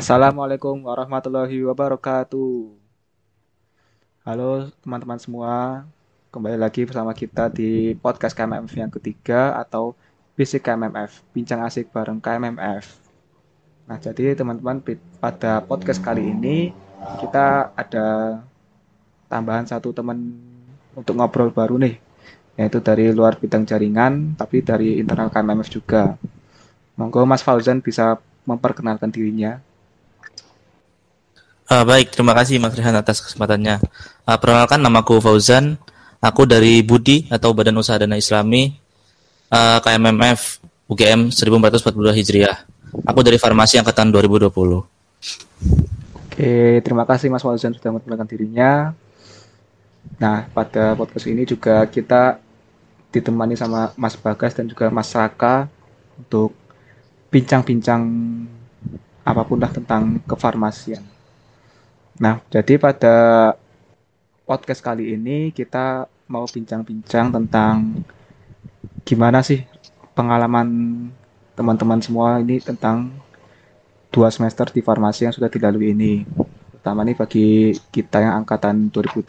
Assalamualaikum warahmatullahi wabarakatuh. Halo teman-teman semua, kembali lagi bersama kita di podcast KMMF yang ketiga atau Bisik KMMF, bincang asik bareng KMMF. Nah, jadi teman-teman pada podcast kali ini kita ada tambahan satu teman untuk ngobrol baru nih, yaitu dari luar bidang jaringan, tapi dari internal KMMF juga. Monggo Mas Fauzan bisa memperkenalkan dirinya. Uh, baik, terima kasih Mas Rehan atas kesempatannya. Uh, perkenalkan namaku Fauzan, aku dari Budi atau Badan Usaha Dana Islami uh, KMMF UGM 1442 Hijriah. Aku dari Farmasi angkatan 2020. Oke, terima kasih Mas Fauzan sudah memperkenalkan dirinya. Nah, pada podcast ini juga kita ditemani sama Mas Bagas dan juga Mas Raka untuk bincang-bincang apa pun lah tentang kefarmasian. Nah, jadi pada podcast kali ini kita mau bincang-bincang tentang gimana sih pengalaman teman-teman semua ini tentang dua semester di farmasi yang sudah dilalui ini. Pertama nih bagi kita yang angkatan 2020,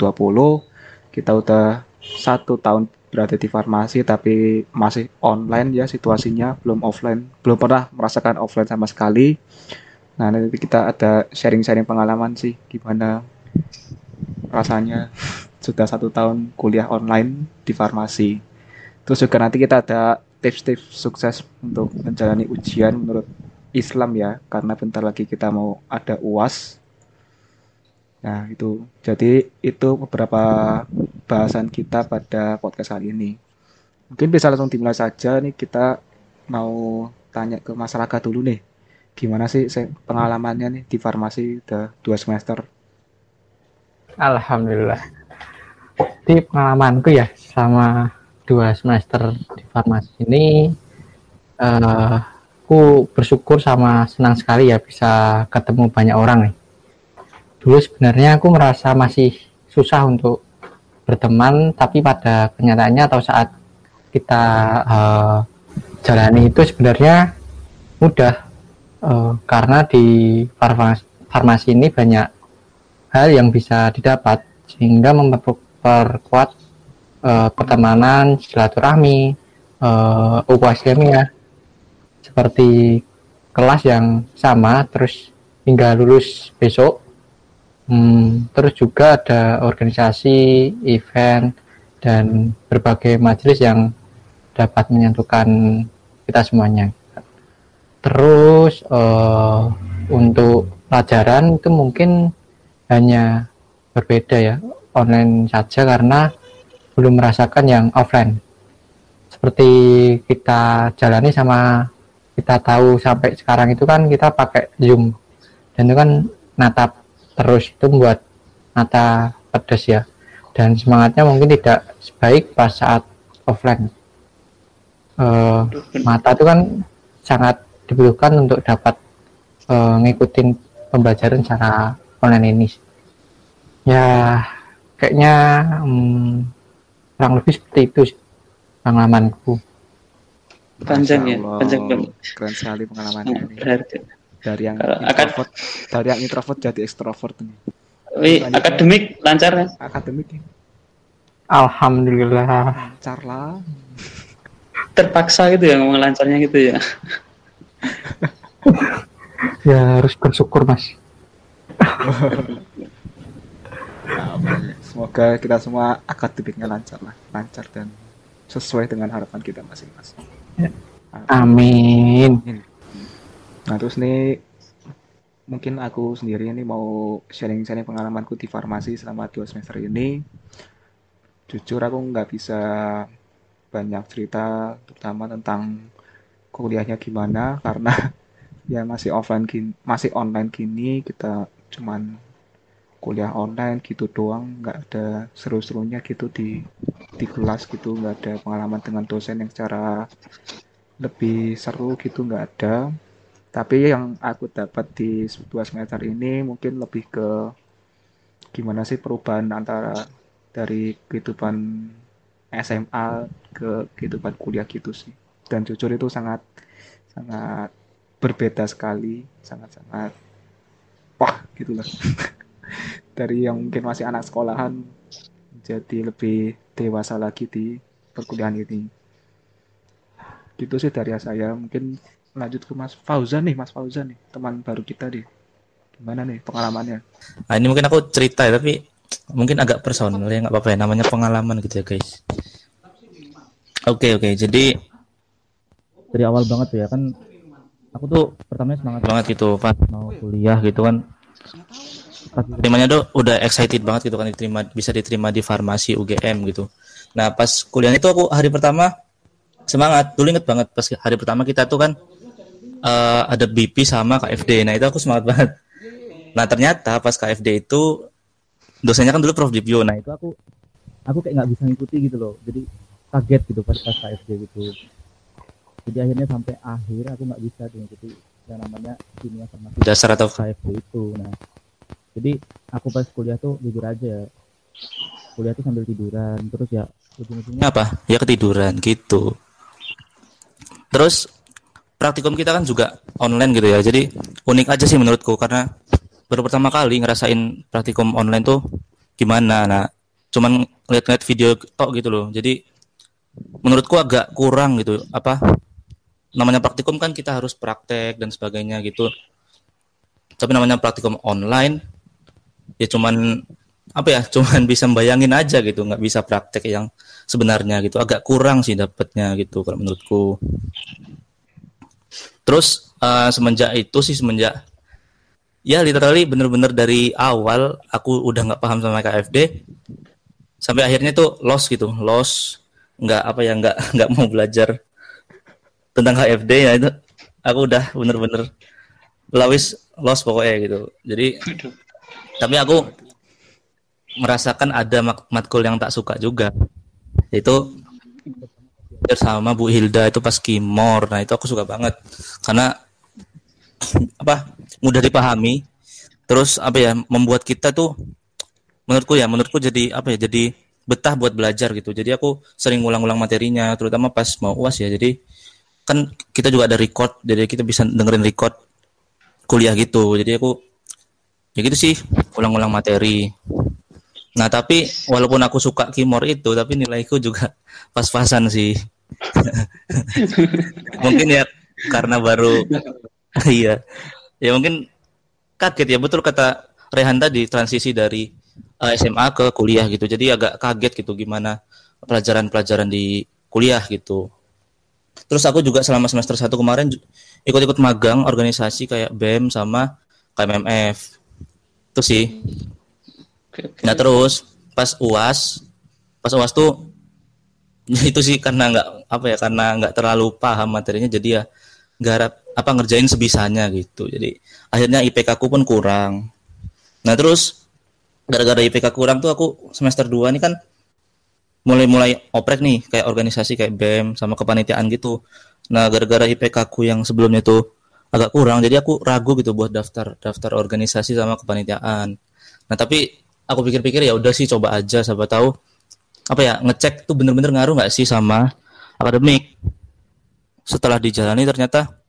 kita udah satu tahun berada di farmasi tapi masih online ya situasinya, belum offline, belum pernah merasakan offline sama sekali Nah, nanti kita ada sharing-sharing pengalaman sih gimana rasanya sudah satu tahun kuliah online di farmasi. Terus juga nanti kita ada tips-tips sukses untuk menjalani ujian menurut Islam ya, karena bentar lagi kita mau ada UAS. Nah, itu. Jadi itu beberapa bahasan kita pada podcast kali ini. Mungkin bisa langsung dimulai saja nih kita mau tanya ke masyarakat dulu nih gimana sih pengalamannya nih di farmasi udah dua semester? Alhamdulillah. Di pengalamanku ya sama dua semester di farmasi ini, uh, aku bersyukur sama senang sekali ya bisa ketemu banyak orang nih. Dulu sebenarnya aku merasa masih susah untuk berteman, tapi pada kenyataannya atau saat kita uh, jalani itu sebenarnya mudah uh, karena di farmasi, farmasi ini banyak hal yang bisa didapat sehingga memperkuat uh, pertemanan, silaturahmi, uh, ya seperti kelas yang sama terus hingga lulus besok. Hmm, terus juga ada organisasi, event, dan berbagai majelis yang dapat menyatukan kita semuanya. Terus uh, untuk pelajaran itu mungkin hanya berbeda ya online saja karena belum merasakan yang offline. Seperti kita jalani sama kita tahu sampai sekarang itu kan kita pakai Zoom dan itu kan natap terus itu membuat mata pedas ya dan semangatnya mungkin tidak sebaik pas saat offline. Uh, mata itu kan sangat dibutuhkan untuk dapat uh, ngikutin pembelajaran secara online ini. Ya kayaknya um, kurang lebih seperti itu pengalamanku. Panjang ya panjang banget. keren sekali pengalamannya ini. Dari yang introvert dari yang introvert jadi ekstrovert ini. Wih, akademik lancar ya? Akademik ya. Alhamdulillah. Lancar lah. Terpaksa gitu ya ngomong lancarnya gitu ya ya harus bersyukur mas. Semoga kita semua akademiknya lancar lah lancar dan sesuai dengan harapan kita masing-masing. Ya. amin. Nah terus nih mungkin aku sendiri ini mau sharing-sharing pengalamanku di farmasi selama dua semester ini. Jujur aku nggak bisa banyak cerita terutama tentang kuliahnya gimana? Karena ya masih offline gini, masih online gini kita cuman kuliah online gitu doang nggak ada seru-serunya gitu di di kelas gitu nggak ada pengalaman dengan dosen yang secara lebih seru gitu nggak ada. Tapi yang aku dapat di dua semester ini mungkin lebih ke gimana sih perubahan antara dari kehidupan SMA ke kehidupan kuliah gitu sih dan jujur itu sangat sangat berbeda sekali sangat-sangat wah gitulah dari yang mungkin masih anak sekolahan jadi lebih dewasa lagi di perkuliahan ini. Gitu sih dari saya. Mungkin lanjut ke Mas Fauzan nih Mas Fauzan nih teman baru kita nih. Gimana nih pengalamannya? Nah, ini mungkin aku cerita ya, tapi mungkin agak personal ya, nggak apa-apa ya, namanya pengalaman gitu ya guys. Oke oke, jadi dari awal banget tuh ya kan, aku tuh pertamanya semangat banget gitu pas mau kuliah gitu kan. Pas terimanya tuh udah excited banget gitu kan diterima bisa diterima di farmasi UGM gitu. Nah pas kuliah itu aku hari pertama semangat, dulu inget banget pas hari pertama kita tuh kan eh, ada BP sama KFD. Nah itu aku semangat banget. Nah ternyata pas KFD itu dosennya kan dulu Prof Dibyo. Nah itu aku aku kayak nggak bisa ngikuti gitu loh. Jadi kaget gitu pas pas KFD gitu. Jadi akhirnya sampai akhir aku nggak bisa tuh ngikuti yang namanya kimia sama dasar atau KFD itu. Nah. Jadi aku pas kuliah tuh jujur aja kuliah tuh sambil tiduran terus ya ujung-ujungnya apa? Ya ketiduran gitu. Terus praktikum kita kan juga online gitu ya. Jadi unik aja sih menurutku karena baru pertama kali ngerasain praktikum online tuh gimana. Nah cuman lihat-lihat video tok gitu loh. Jadi menurutku agak kurang gitu. Apa namanya praktikum kan kita harus praktek dan sebagainya gitu. Tapi namanya praktikum online ya cuman apa ya cuman bisa bayangin aja gitu nggak bisa praktek yang sebenarnya gitu. Agak kurang sih dapatnya gitu kalau menurutku. Terus eh, semenjak itu sih semenjak ya literally bener-bener dari awal aku udah nggak paham sama KFD sampai akhirnya tuh lost gitu lost nggak apa ya nggak nggak mau belajar tentang KFD ya itu aku udah bener-bener lawis lost pokoknya gitu. Jadi tapi aku merasakan ada mak- matkul yang tak suka juga. Yaitu bersama Bu Hilda itu pas kimor. Nah itu aku suka banget. Karena apa mudah dipahami. Terus apa ya membuat kita tuh menurutku ya menurutku jadi apa ya jadi betah buat belajar gitu. Jadi aku sering ulang-ulang materinya terutama pas mau uas ya. Jadi kan kita juga ada record jadi kita bisa dengerin record kuliah gitu. Jadi aku ya gitu sih ulang-ulang materi. Nah tapi walaupun aku suka kimor itu tapi nilaiku juga pas-pasan sih. Mungkin ya karena baru iya. Ya mungkin kaget ya betul kata Rehan tadi transisi dari eh, SMA ke kuliah gitu. Jadi agak kaget gitu gimana pelajaran-pelajaran di kuliah gitu terus aku juga selama semester 1 kemarin ikut-ikut magang organisasi kayak BEM sama KMMF itu sih. Nah terus pas uas, pas uas tuh itu sih karena nggak apa ya karena nggak terlalu paham materinya jadi ya garap apa ngerjain sebisanya gitu. Jadi akhirnya IPK ku pun kurang. Nah terus gara-gara IPK kurang tuh aku semester 2 ini kan mulai-mulai oprek nih kayak organisasi kayak BEM sama kepanitiaan gitu. Nah gara-gara IPK ku yang sebelumnya tuh agak kurang jadi aku ragu gitu buat daftar daftar organisasi sama kepanitiaan. Nah tapi aku pikir-pikir ya udah sih coba aja siapa tahu apa ya ngecek tuh bener-bener ngaruh nggak sih sama akademik setelah dijalani ternyata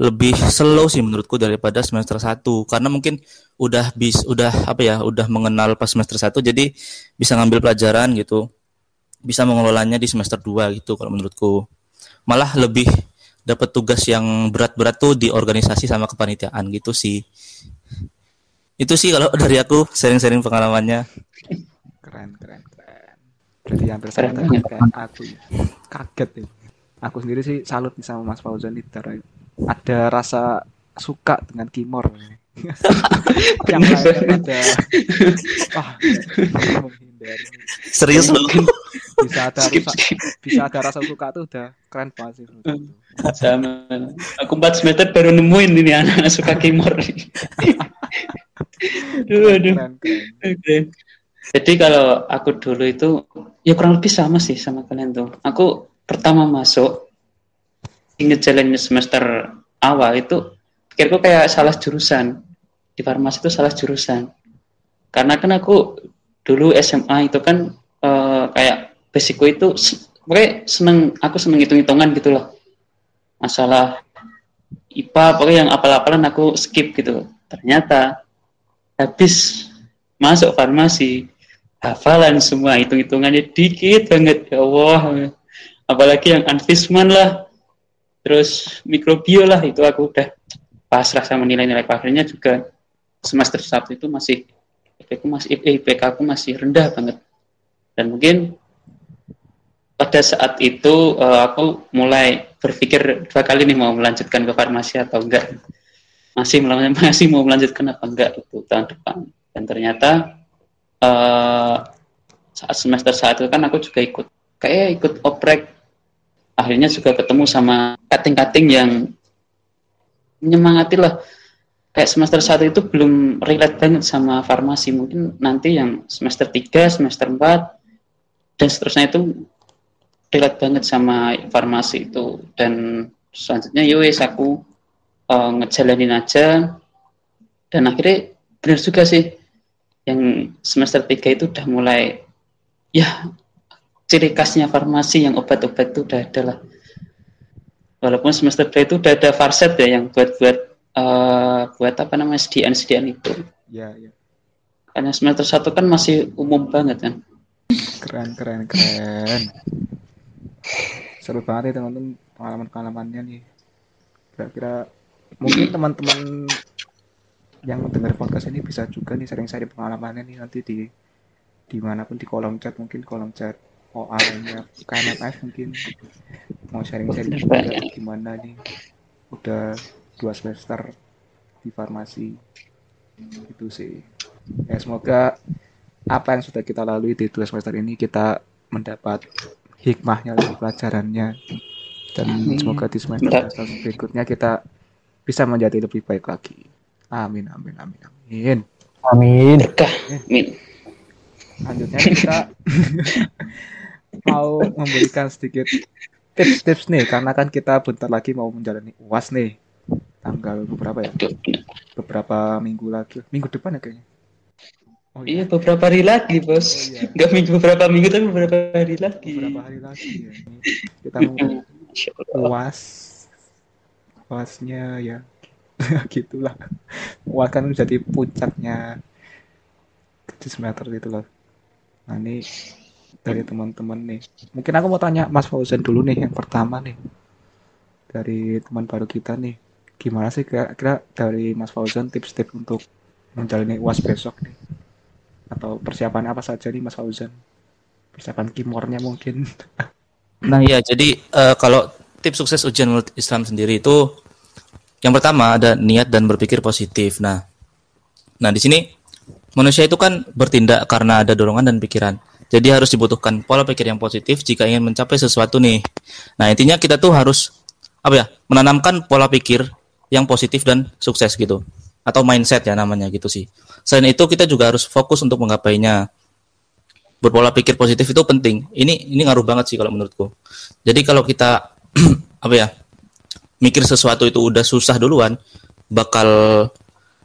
lebih slow sih menurutku daripada semester 1 karena mungkin udah bis udah apa ya udah mengenal pas semester 1 jadi bisa ngambil pelajaran gitu. Bisa mengelolanya di semester 2 gitu kalau menurutku. Malah lebih dapat tugas yang berat-berat tuh di organisasi sama kepanitiaan gitu sih. Itu sih kalau dari aku sharing-sharing pengalamannya. Keren keren keren. Jadi tersebut banget. kayak aku ya. kaget ya. Aku sendiri sih salut nih sama Mas Fauzan Dar- ada rasa suka dengan kimor yang lain ada wah menghindari serius lu bisa ada Skip, rasa, skip. bisa ada rasa suka tuh udah keren banget sih menurutku. Sama. Aku 4 semester baru nemuin ini anak-anak suka kimor. aduh, aduh. keren keren Oke. Jadi kalau aku dulu itu ya kurang lebih sama sih sama kalian tuh. Aku pertama masuk inget jalannya semester awal itu pikirku kayak salah jurusan di farmasi itu salah jurusan. Karena kan aku dulu SMA itu kan eh, kayak basicku itu pokoknya seneng aku seneng hitung-hitungan gitu loh. Masalah IPA pokoknya yang apal-apalan aku skip gitu. ternyata habis masuk farmasi hafalan semua hitung-hitungannya dikit banget ya Allah apalagi yang anfisman lah terus mikrobio lah itu aku udah pasrah sama nilai-nilai akhirnya juga. Semester satu itu masih IPK masih IPK aku masih rendah banget. Dan mungkin pada saat itu uh, aku mulai berpikir dua kali nih mau melanjutkan ke farmasi atau enggak. Masih masih mau melanjutkan apa enggak itu tahun depan. Dan ternyata uh, saat semester saat itu kan aku juga ikut kayak ikut oprek akhirnya juga ketemu sama kating-kating yang menyemangati lah kayak semester satu itu belum relate banget sama farmasi. Mungkin nanti yang semester 3, semester 4 dan seterusnya itu relate banget sama farmasi itu. Dan selanjutnya yowes ya aku uh, ngejalanin aja. Dan akhirnya benar juga sih yang semester 3 itu udah mulai ya ciri khasnya farmasi yang obat-obat itu udah ada lah. Walaupun semester 2 itu udah ada farset ya yang buat-buat uh, buat apa namanya sediaan itu. Ya ya. Karena semester satu kan masih umum banget kan. Keren keren keren. Seru banget ya teman-teman pengalaman-pengalamannya nih. Kira-kira mungkin teman-teman yang mendengar podcast ini bisa juga nih sering sharing pengalamannya nih nanti di di mana pun di kolom chat mungkin kolom chat OA-nya KMFF mungkin. Mau sharing-sharing juga gimana nih? Udah dua semester di farmasi. Itu sih. Ya semoga apa yang sudah kita lalui di dua semester ini kita mendapat hikmahnya dan pelajarannya. Dan semoga di semester, semester berikutnya kita bisa menjadi lebih baik lagi. Amin amin amin amin. Amin. Amin. Selanjutnya kita mau memberikan sedikit tips-tips nih karena kan kita bentar lagi mau menjalani uas nih tanggal beberapa ya beberapa minggu lagi minggu depan ya kayaknya Oh, iya. iya beberapa hari lagi bos, oh, iya. nggak minggu beberapa minggu tapi beberapa hari lagi. Beberapa hari lagi ya. Kita mau puas, puasnya ya, gitulah. Puas kan menjadi puncaknya di semester gitu loh. Nah ini dari teman-teman nih. Mungkin aku mau tanya Mas Fauzan dulu nih yang pertama nih dari teman baru kita nih. Gimana sih kira-kira dari Mas Fauzan tips-tips untuk menjalani uas besok nih? atau persiapan apa saja nih Mas Fauzan? Persiapan kimornya mungkin. nah iya, jadi uh, kalau tips sukses ujian Islam sendiri itu yang pertama ada niat dan berpikir positif. Nah, nah di sini manusia itu kan bertindak karena ada dorongan dan pikiran. Jadi harus dibutuhkan pola pikir yang positif jika ingin mencapai sesuatu nih. Nah intinya kita tuh harus apa ya menanamkan pola pikir yang positif dan sukses gitu atau mindset ya namanya gitu sih. Selain itu kita juga harus fokus untuk menggapainya. Berpola pikir positif itu penting. Ini ini ngaruh banget sih kalau menurutku. Jadi kalau kita apa ya mikir sesuatu itu udah susah duluan, bakal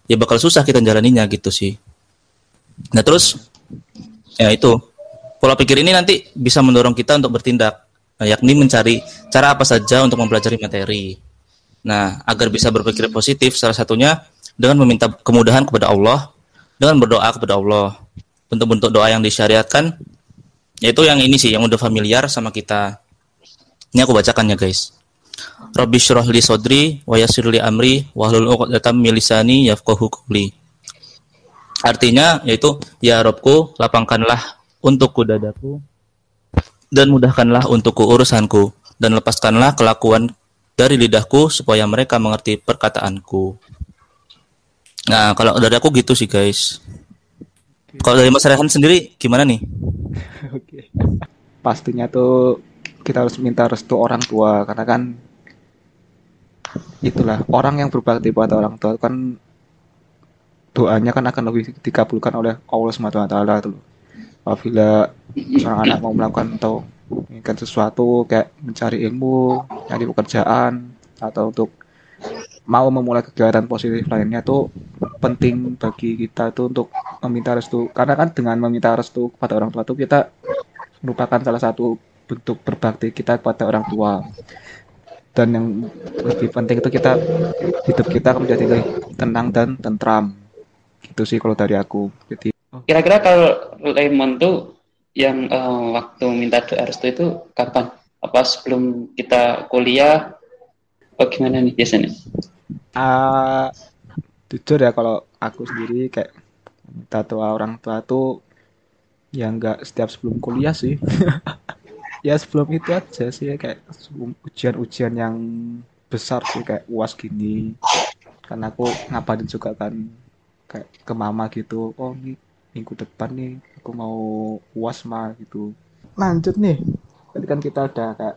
ya bakal susah kita jalaninya gitu sih. Nah terus ya itu pola pikir ini nanti bisa mendorong kita untuk bertindak, nah, yakni mencari cara apa saja untuk mempelajari materi. Nah agar bisa berpikir positif, salah satunya dengan meminta kemudahan kepada Allah dengan berdoa kepada Allah. Bentuk-bentuk doa yang disyariatkan yaitu yang ini sih yang udah familiar sama kita. Ini aku bacakan ya guys. Rabbi syrah li sodri wa yassir li amri wa hlul 'uqdatam min lisani yafqahu qawli. Artinya yaitu ya Robku lapangkanlah untukku dadaku dan mudahkanlah untukku urusanku dan lepaskanlah kelakuan dari lidahku supaya mereka mengerti perkataanku. Nah, kalau dari aku gitu sih, guys. Kalau dari Mas Rehan sendiri gimana nih? Oke. Pastinya tuh kita harus minta restu orang tua karena kan itulah orang yang berbakti pada orang tua kan doanya kan akan lebih dikabulkan oleh Allah Subhanahu wa taala tuh. Apabila seorang anak mau melakukan atau menginginkan sesuatu kayak mencari ilmu, cari pekerjaan atau untuk mau memulai kegiatan positif lainnya tuh penting bagi kita tuh untuk meminta restu. Karena kan dengan meminta restu kepada orang tua tuh kita merupakan salah satu bentuk berbakti kita kepada orang tua. Dan yang lebih penting itu kita hidup kita menjadi lebih tenang dan tentram. Itu sih kalau dari aku. Jadi Kira-kira kalau Lemon tuh yang eh, waktu minta doa restu itu kapan? Apa sebelum kita kuliah? Oh, gimana nih biasanya? ah jujur ya kalau aku sendiri kayak minta doa orang tua tuh ya nggak setiap sebelum kuliah sih ya sebelum itu aja sih kayak sebelum ujian-ujian yang besar sih kayak uas gini karena aku ngapain juga kan kayak ke mama gitu oh nih minggu depan nih aku mau uas mah gitu. Lanjut nih. Tadi kan kita ada kayak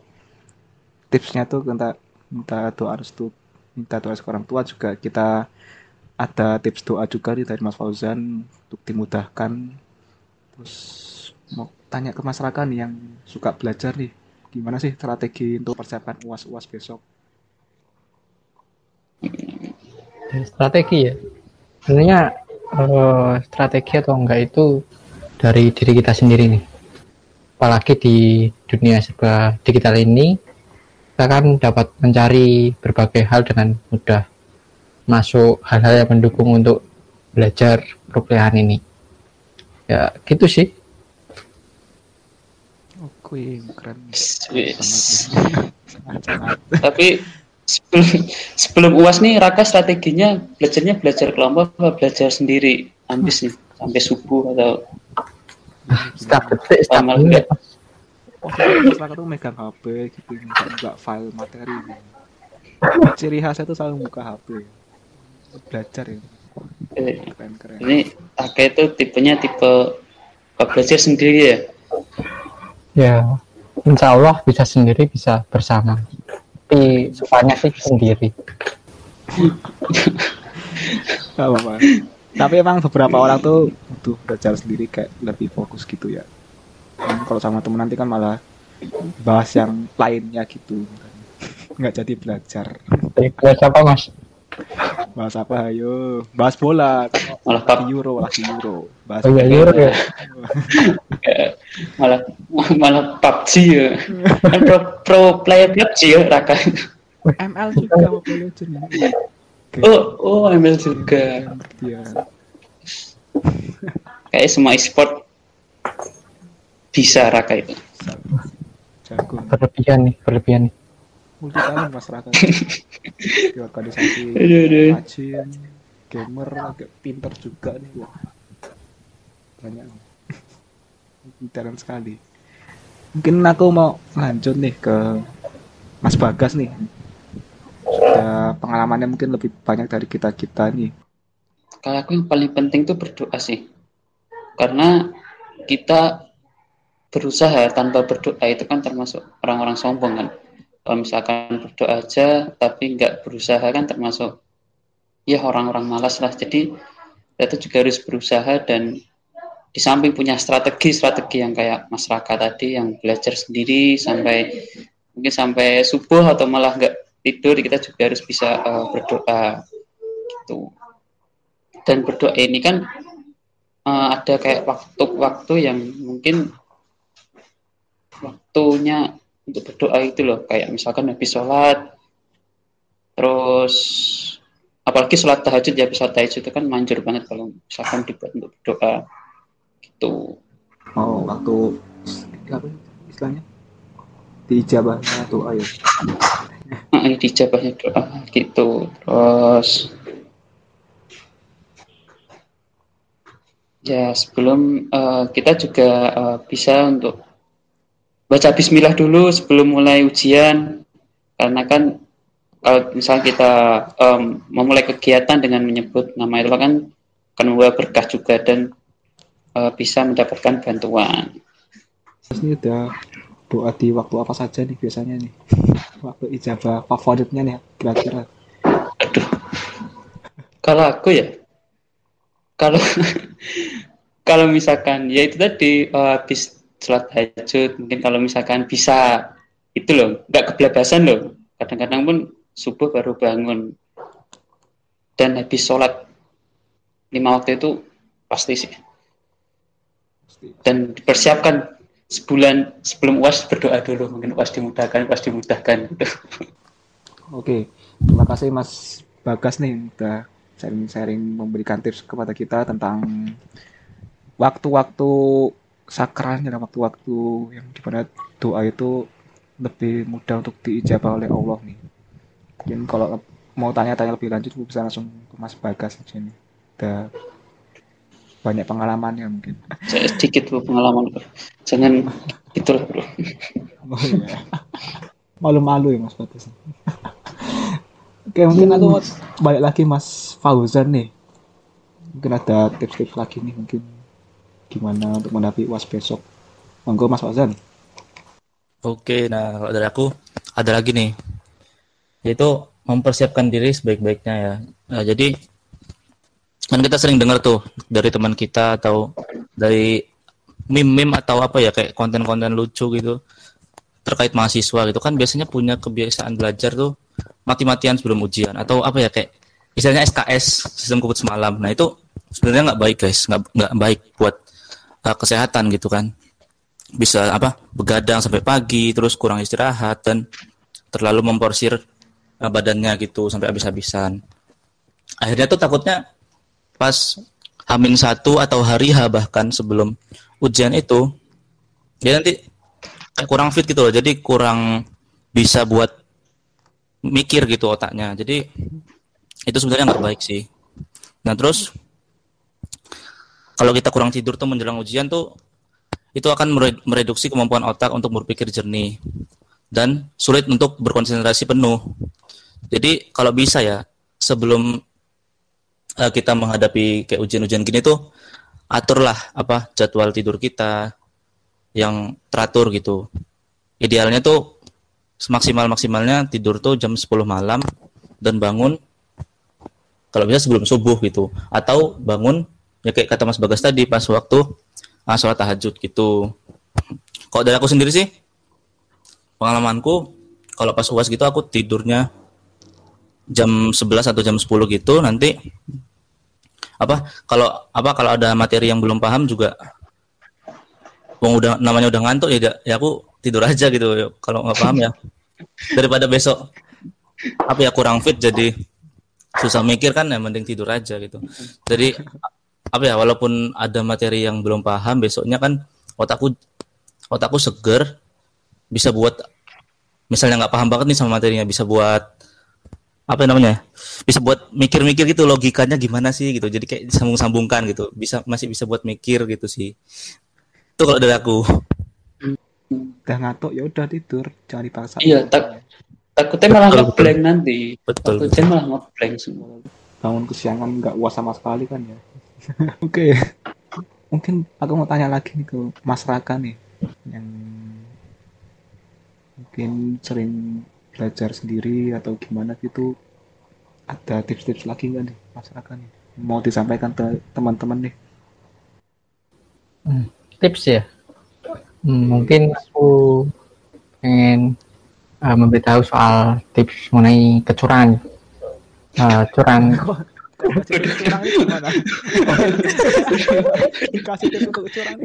tipsnya tuh minta minta doa restu minta doa ke orang tua juga. Kita ada tips doa juga nih dari Mas Fauzan untuk dimudahkan. Terus mau tanya ke masyarakat nih yang suka belajar nih gimana sih strategi untuk persiapan uas-uas besok? Strategi ya? Sebenarnya eh, strategi atau enggak itu dari diri kita sendiri nih. Apalagi di dunia serba digital ini kita kan dapat mencari berbagai hal dengan mudah. Masuk hal-hal yang mendukung untuk belajar perkuliahan ini. Ya gitu sih. Oke keren. Sangat Tapi sebelum sebelum uas nih Raka strateginya belajarnya belajar kelompok apa belajar sendiri? Ambis nih sampai subuh atau setiap detik setiap Sama menit oh masyarakat tuh megang HP gitu nggak file materi. Ciri khasnya tuh selalu buka HP belajar ya. Eh, keren keren. ini Raka itu tipenya tipe belajar sendiri ya. ya insya Allah bisa sendiri bisa bersama tapi sukanya sih sendiri Gak apa-apa. Tapi emang beberapa orang tuh butuh belajar sendiri kayak lebih fokus gitu ya. Kalau sama temen nanti kan malah bahas yang lainnya gitu. Nggak jadi belajar. Dari kelas apa mas? Bahas apa ayo? Bahas bola. Malah pub, Euro, lagi Euro. Bahas Oh iya Euro ya. malah malah PUBG ya. Kan pro, pro player PUBG ya Raka. ML juga Mobile Legends. ya. Oh, oh ML juga. Dia Kayak semua e-sport bisa Raka itu. jago. Berlebihan nih, berlebihan nih. Multi talent masyarakat. Di organisasi rajin, gamer, agak pinter juga nih. Wah. Banyak. Talent sekali. Mungkin aku mau lanjut nih ke Mas Bagas nih. Sudah pengalamannya mungkin lebih banyak dari kita-kita nih. Kalau aku yang paling penting tuh berdoa sih. Karena kita berusaha tanpa berdoa itu kan termasuk orang-orang sombong kan. Kalau misalkan berdoa aja tapi nggak berusaha kan termasuk ya orang-orang malas lah. Jadi kita juga harus berusaha dan di samping punya strategi-strategi yang kayak masyarakat tadi yang belajar sendiri sampai mungkin sampai subuh atau malah nggak tidur kita juga harus bisa eh, berdoa gitu dan berdoa ini kan eh, ada kayak waktu-waktu yang mungkin waktunya untuk berdoa itu loh kayak misalkan habis sholat terus apalagi sholat tahajud ya sholat tahajud itu kan manjur banget kalau misalkan dibuat untuk berdoa gitu Oh, waktu apa istilahnya? Diijabahnya doa ya. Nah, dijabahnya doa gitu terus ya sebelum eh, kita juga eh, bisa untuk baca Bismillah dulu sebelum mulai ujian karena kan kalau misalnya kita em, memulai kegiatan dengan menyebut nama itu kan akan membawa berkah juga dan eh, bisa mendapatkan bantuan. Ini udah doa di waktu apa saja nih biasanya nih? Waktu ijabah favoritnya nih kira-kira. Aduh. Kalau aku ya, kalau kalau misalkan ya itu tadi habis sholat tahajud, mungkin kalau misalkan bisa itu loh, nggak kebelabasan loh. Kadang-kadang pun subuh baru bangun dan habis sholat lima waktu itu pasti sih. Dan dipersiapkan sebulan sebelum uas berdoa dulu, mungkin uas dimudahkan, uas dimudahkan gitu. Oke, terima kasih Mas Bagas nih udah sharing-sharing memberikan tips kepada kita tentang waktu-waktu sakralnya dan waktu-waktu yang di mana doa itu lebih mudah untuk diijabah oleh Allah nih. Mungkin kalau mau tanya-tanya lebih lanjut bisa langsung ke Mas Bagas aja nih. Udah banyak pengalamannya mungkin. Saya sedikit bu pengalaman bro. Jangan itulah bro. Oh iya. Malu-malu ya Mas Bagas. Oke, mungkin aku balik lagi Mas Fauzan nih. Mungkin ada tips-tips lagi nih mungkin gimana untuk menghadapi UAS besok. Monggo Mas Fauzan. Oke, nah kalau dari aku ada lagi nih, yaitu mempersiapkan diri sebaik-baiknya ya. Nah, jadi kan kita sering dengar tuh dari teman kita atau dari meme-meme atau apa ya kayak konten-konten lucu gitu terkait mahasiswa gitu kan biasanya punya kebiasaan belajar tuh mati-matian sebelum ujian atau apa ya kayak istilahnya SKS sistem kubut semalam. Nah itu sebenarnya nggak baik guys, nggak nggak baik buat uh, kesehatan gitu kan. Bisa apa begadang sampai pagi, terus kurang istirahat dan terlalu memporsir uh, badannya gitu sampai habis-habisan. Akhirnya tuh takutnya pas Hamin satu atau hari H bahkan sebelum ujian itu dia nanti kurang fit gitu loh jadi kurang bisa buat mikir gitu otaknya jadi itu sebenarnya nggak baik sih nah terus kalau kita kurang tidur tuh menjelang ujian tuh itu akan mereduksi kemampuan otak untuk berpikir jernih dan sulit untuk berkonsentrasi penuh jadi kalau bisa ya sebelum uh, kita menghadapi kayak ujian-ujian gini tuh aturlah apa jadwal tidur kita yang teratur gitu. Idealnya tuh semaksimal maksimalnya tidur tuh jam 10 malam dan bangun kalau bisa sebelum subuh gitu atau bangun ya kayak kata Mas Bagas tadi pas waktu ah, sholat tahajud gitu. Kalau dari aku sendiri sih pengalamanku kalau pas uas gitu aku tidurnya jam 11 atau jam 10 gitu nanti apa kalau apa kalau ada materi yang belum paham juga Wong udah namanya udah ngantuk ya ya aku tidur aja gitu kalau nggak paham ya daripada besok apa ya kurang fit jadi susah mikir kan ya mending tidur aja gitu jadi apa ya walaupun ada materi yang belum paham besoknya kan otakku otakku seger bisa buat misalnya nggak paham banget nih sama materinya bisa buat apa namanya bisa buat mikir-mikir gitu logikanya gimana sih gitu. Jadi kayak disambung-sambungkan gitu. Bisa masih bisa buat mikir gitu sih. Itu kalau dari aku. Udah ngantuk ya udah tidur. Jangan dipaksa. Iya tak takutnya malah ngeblank nanti. Betul takutnya malah ngeblank semua. Bangun kesiangan nggak uas sama sekali kan ya oke. Okay. mungkin aku mau tanya lagi nih ke Mas Raka nih yang mungkin sering belajar sendiri atau gimana gitu. Ada tips-tips lagi nggak nih masyarakat nih mau disampaikan ke teman-teman nih? Hmm, tips ya. Hmm, mungkin aku pengen uh, memberitahu soal tips mengenai kecurangan. Uh, curang curang itu gimana? Dikasih tips untuk curang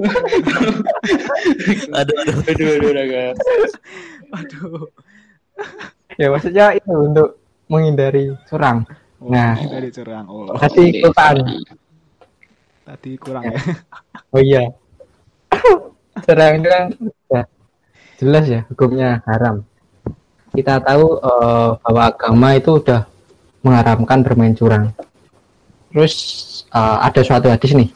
Aduh, aduh, aduh, aduh, aduh. Aduh ya maksudnya itu untuk menghindari curang. Oh, nah, menghindari curang. Oh. Tadi ikutan. Tadi kurang ya. Oh iya. curang itu kan ya, jelas ya hukumnya haram. Kita tahu uh, bahwa agama itu udah mengharamkan bermain curang. Terus uh, ada suatu hadis nih.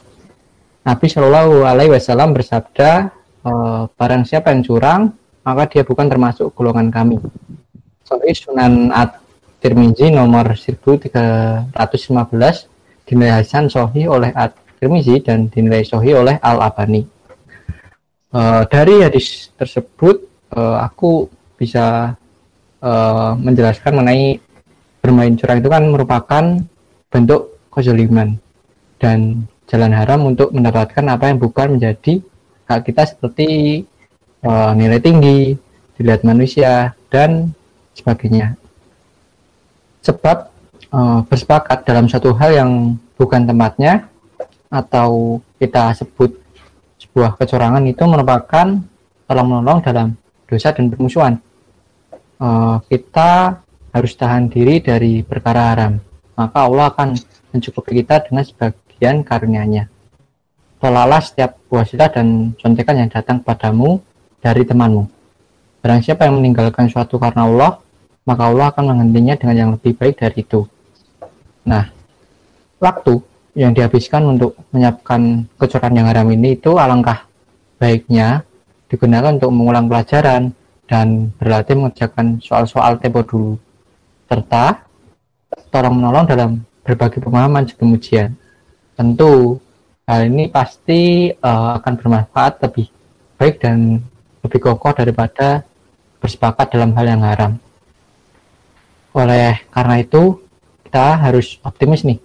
Nabi Shallallahu Alaihi Wasallam bersabda, uh, barang siapa yang curang, maka dia bukan termasuk golongan kami. Sorry, Sunan At-Tirmizi nomor 1315 dinilai Hasan Sohi oleh At-Tirmizi dan dinilai Sohi oleh Al-Abani. Uh, dari hadis tersebut, uh, aku bisa uh, menjelaskan mengenai bermain curang itu kan merupakan bentuk kezaliman dan jalan haram untuk mendapatkan apa yang bukan menjadi hak kita seperti uh, nilai tinggi, dilihat manusia, dan sebagainya. Sebab uh, bersepakat dalam satu hal yang bukan tempatnya atau kita sebut sebuah kecurangan itu merupakan tolong menolong dalam dosa dan permusuhan. Uh, kita harus tahan diri dari perkara haram. Maka Allah akan mencukupi kita dengan sebagian karunia-Nya. Tolaklah setiap wasilah dan contekan yang datang padamu dari temanmu. Barang siapa yang meninggalkan suatu karena Allah, maka Allah akan menghentinya dengan yang lebih baik dari itu. Nah, waktu yang dihabiskan untuk menyiapkan kecoran yang haram ini itu alangkah baiknya digunakan untuk mengulang pelajaran dan berlatih mengerjakan soal-soal tempo dulu serta tolong menolong dalam berbagi pemahaman sebelum ujian. Tentu hal ini pasti uh, akan bermanfaat lebih baik dan lebih kokoh daripada bersepakat dalam hal yang haram. Oleh karena itu, kita harus optimis nih.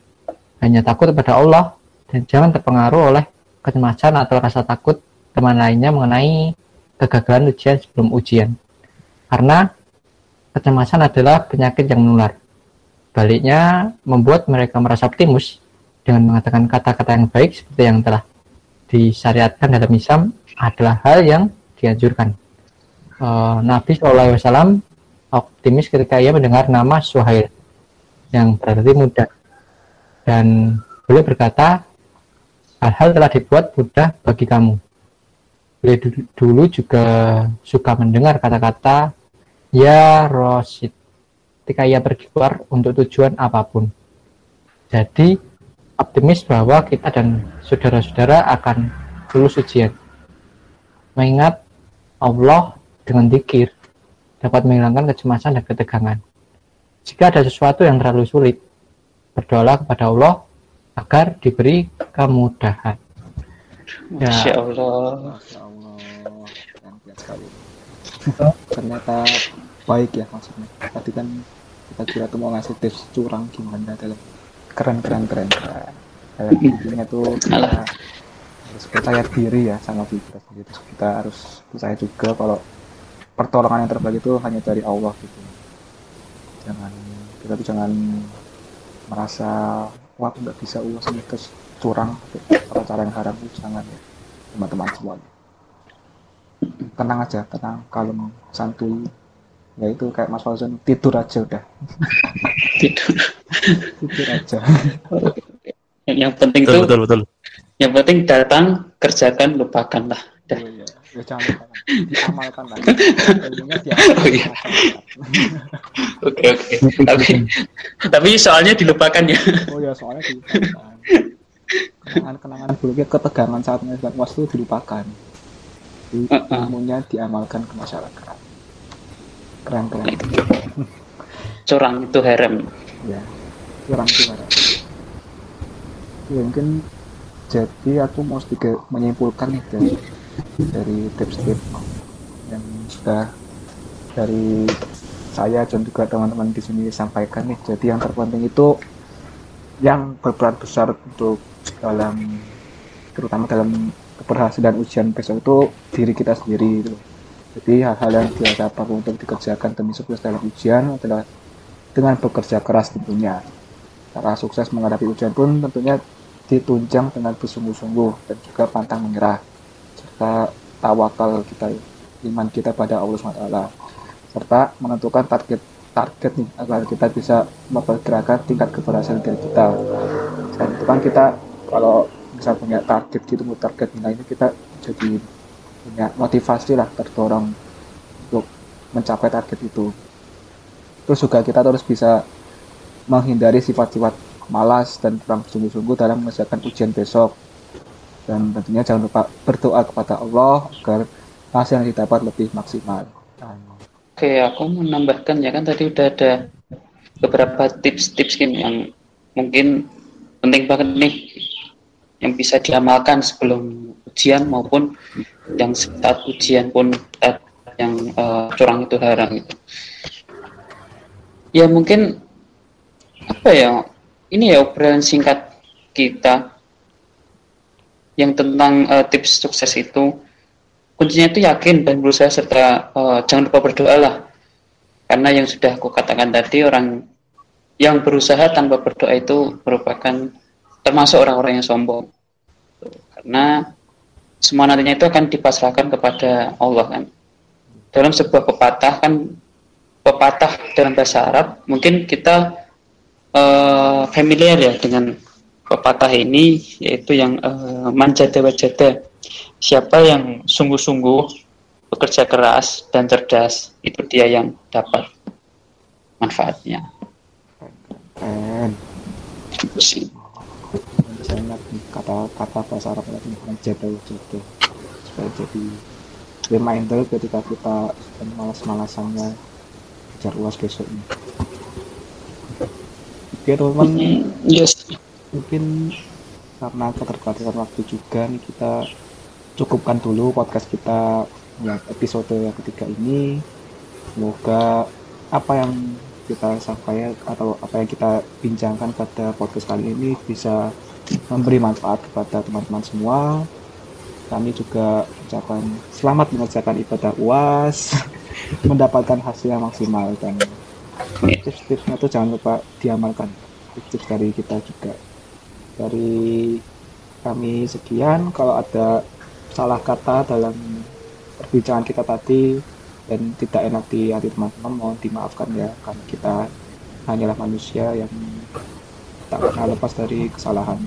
Hanya takut kepada Allah dan jangan terpengaruh oleh kecemasan atau rasa takut teman lainnya mengenai kegagalan ujian sebelum ujian. Karena kecemasan adalah penyakit yang menular. Baliknya, membuat mereka merasa optimis dengan mengatakan kata-kata yang baik seperti yang telah disyariatkan dalam Islam adalah hal yang dianjurkan. Uh, Nabi SAW optimis ketika ia mendengar nama Suhail yang berarti mudah dan beliau berkata hal-hal telah dibuat mudah bagi kamu. Beliau dulu juga suka mendengar kata-kata ya Rosid ketika ia pergi keluar untuk tujuan apa pun. Jadi optimis bahwa kita dan saudara-saudara akan lulus ujian. Mengingat Allah dengan dikir dapat menghilangkan kecemasan dan ketegangan. Jika ada sesuatu yang terlalu sulit, berdoalah kepada Allah agar diberi kemudahan. Ya. Masya Allah. Masya Allah. Ternyata baik ya maksudnya. Tadi kan kita kira tuh mau ngasih tips curang gimana dalam keren keren keren. Keren kayak intinya tuh kita harus percaya diri ya sama kita sendiri. Kita harus percaya juga kalau pertolongan yang terbaik itu hanya dari Allah gitu. Jangan kita tuh jangan merasa wah aku nggak bisa uang sini terus curang cara-cara yang haram itu jangan ya teman-teman semuanya tenang aja tenang kalem santuy ya itu kayak Mas Fauzan tidur aja udah. Tidur. Tidur aja. Yang, yang penting betul, tuh betul, betul. yang penting datang kerjakan lupakan lah. Oh, iya. ya jangan lupakan. Lah. Oh, iya. oke oke. Tapi tapi soalnya dilupakan ya. Oh ya soalnya dilupakan. Kenangan-kenangan buruknya ketegangan saat mengajukan was itu dilupakan ilmunya diamalkan ke masyarakat keren keren curang itu haram ya curang itu haram ya mungkin jadi aku mau sedikit menyimpulkan nih dari dari tips-tips yang sudah dari saya dan juga teman-teman di sini sampaikan nih. Jadi yang terpenting itu yang berperan besar untuk dalam terutama dalam keberhasilan ujian besok itu diri kita sendiri itu jadi hal-hal yang perlu untuk dikerjakan demi sukses dalam ujian adalah dengan bekerja keras tentunya. Cara sukses menghadapi ujian pun tentunya ditunjang dengan bersungguh-sungguh dan juga pantang menyerah serta tawakal kita iman kita pada Allah SWT serta menentukan target target nih agar kita bisa memperkirakan tingkat keberhasilan dari kita. Selain itu kan kita kalau bisa punya target gitu, target nilai ini kita jadi punya motivasi lah terdorong untuk mencapai target itu. Terus juga kita terus bisa menghindari sifat-sifat malas dan kurang sungguh-sungguh dalam mengerjakan ujian besok. Dan tentunya jangan lupa berdoa kepada Allah agar hasil yang didapat lebih maksimal. Oke, aku menambahkan ya kan tadi udah ada beberapa tips-tips yang mungkin penting banget nih yang bisa diamalkan sebelum ujian maupun yang saat ujian pun yang uh, curang itu haram itu. Ya mungkin apa ya ini ya obrolan singkat kita yang tentang uh, tips sukses itu. Kuncinya itu yakin dan berusaha serta uh, jangan lupa berdoa lah. Karena yang sudah aku katakan tadi orang yang berusaha tanpa berdoa itu merupakan termasuk orang-orang yang sombong karena semua nantinya itu akan dipasrahkan kepada Allah kan. Dalam sebuah pepatah kan pepatah dalam bahasa Arab, mungkin kita uh, familiar ya dengan pepatah ini, yaitu yang uh, manjada wajada. Siapa yang sungguh-sungguh bekerja keras dan cerdas, itu dia yang dapat manfaatnya. Keren. Itu sih. Saya ingat kata-kata bahasa Arab lagi manjada wajada supaya jadi reminder ketika kita malas-malasannya kejar uas besoknya. Oke teman-teman, Yes. mungkin karena keterbatasan waktu juga nih kita cukupkan dulu podcast kita ya episode yang ketiga ini. Semoga apa yang kita sampaikan atau apa yang kita bincangkan pada podcast kali ini bisa memberi manfaat kepada teman-teman semua. Kami juga ucapkan selamat mengerjakan ibadah UAS, mendapatkan hasil yang maksimal dan tips-tipsnya tuh jangan lupa diamalkan. Tips dari kita juga. Dari kami sekian kalau ada salah kata dalam perbincangan kita tadi dan tidak enak di hati teman-teman mohon dimaafkan ya. Karena kita hanyalah manusia yang tak pernah lepas dari kesalahan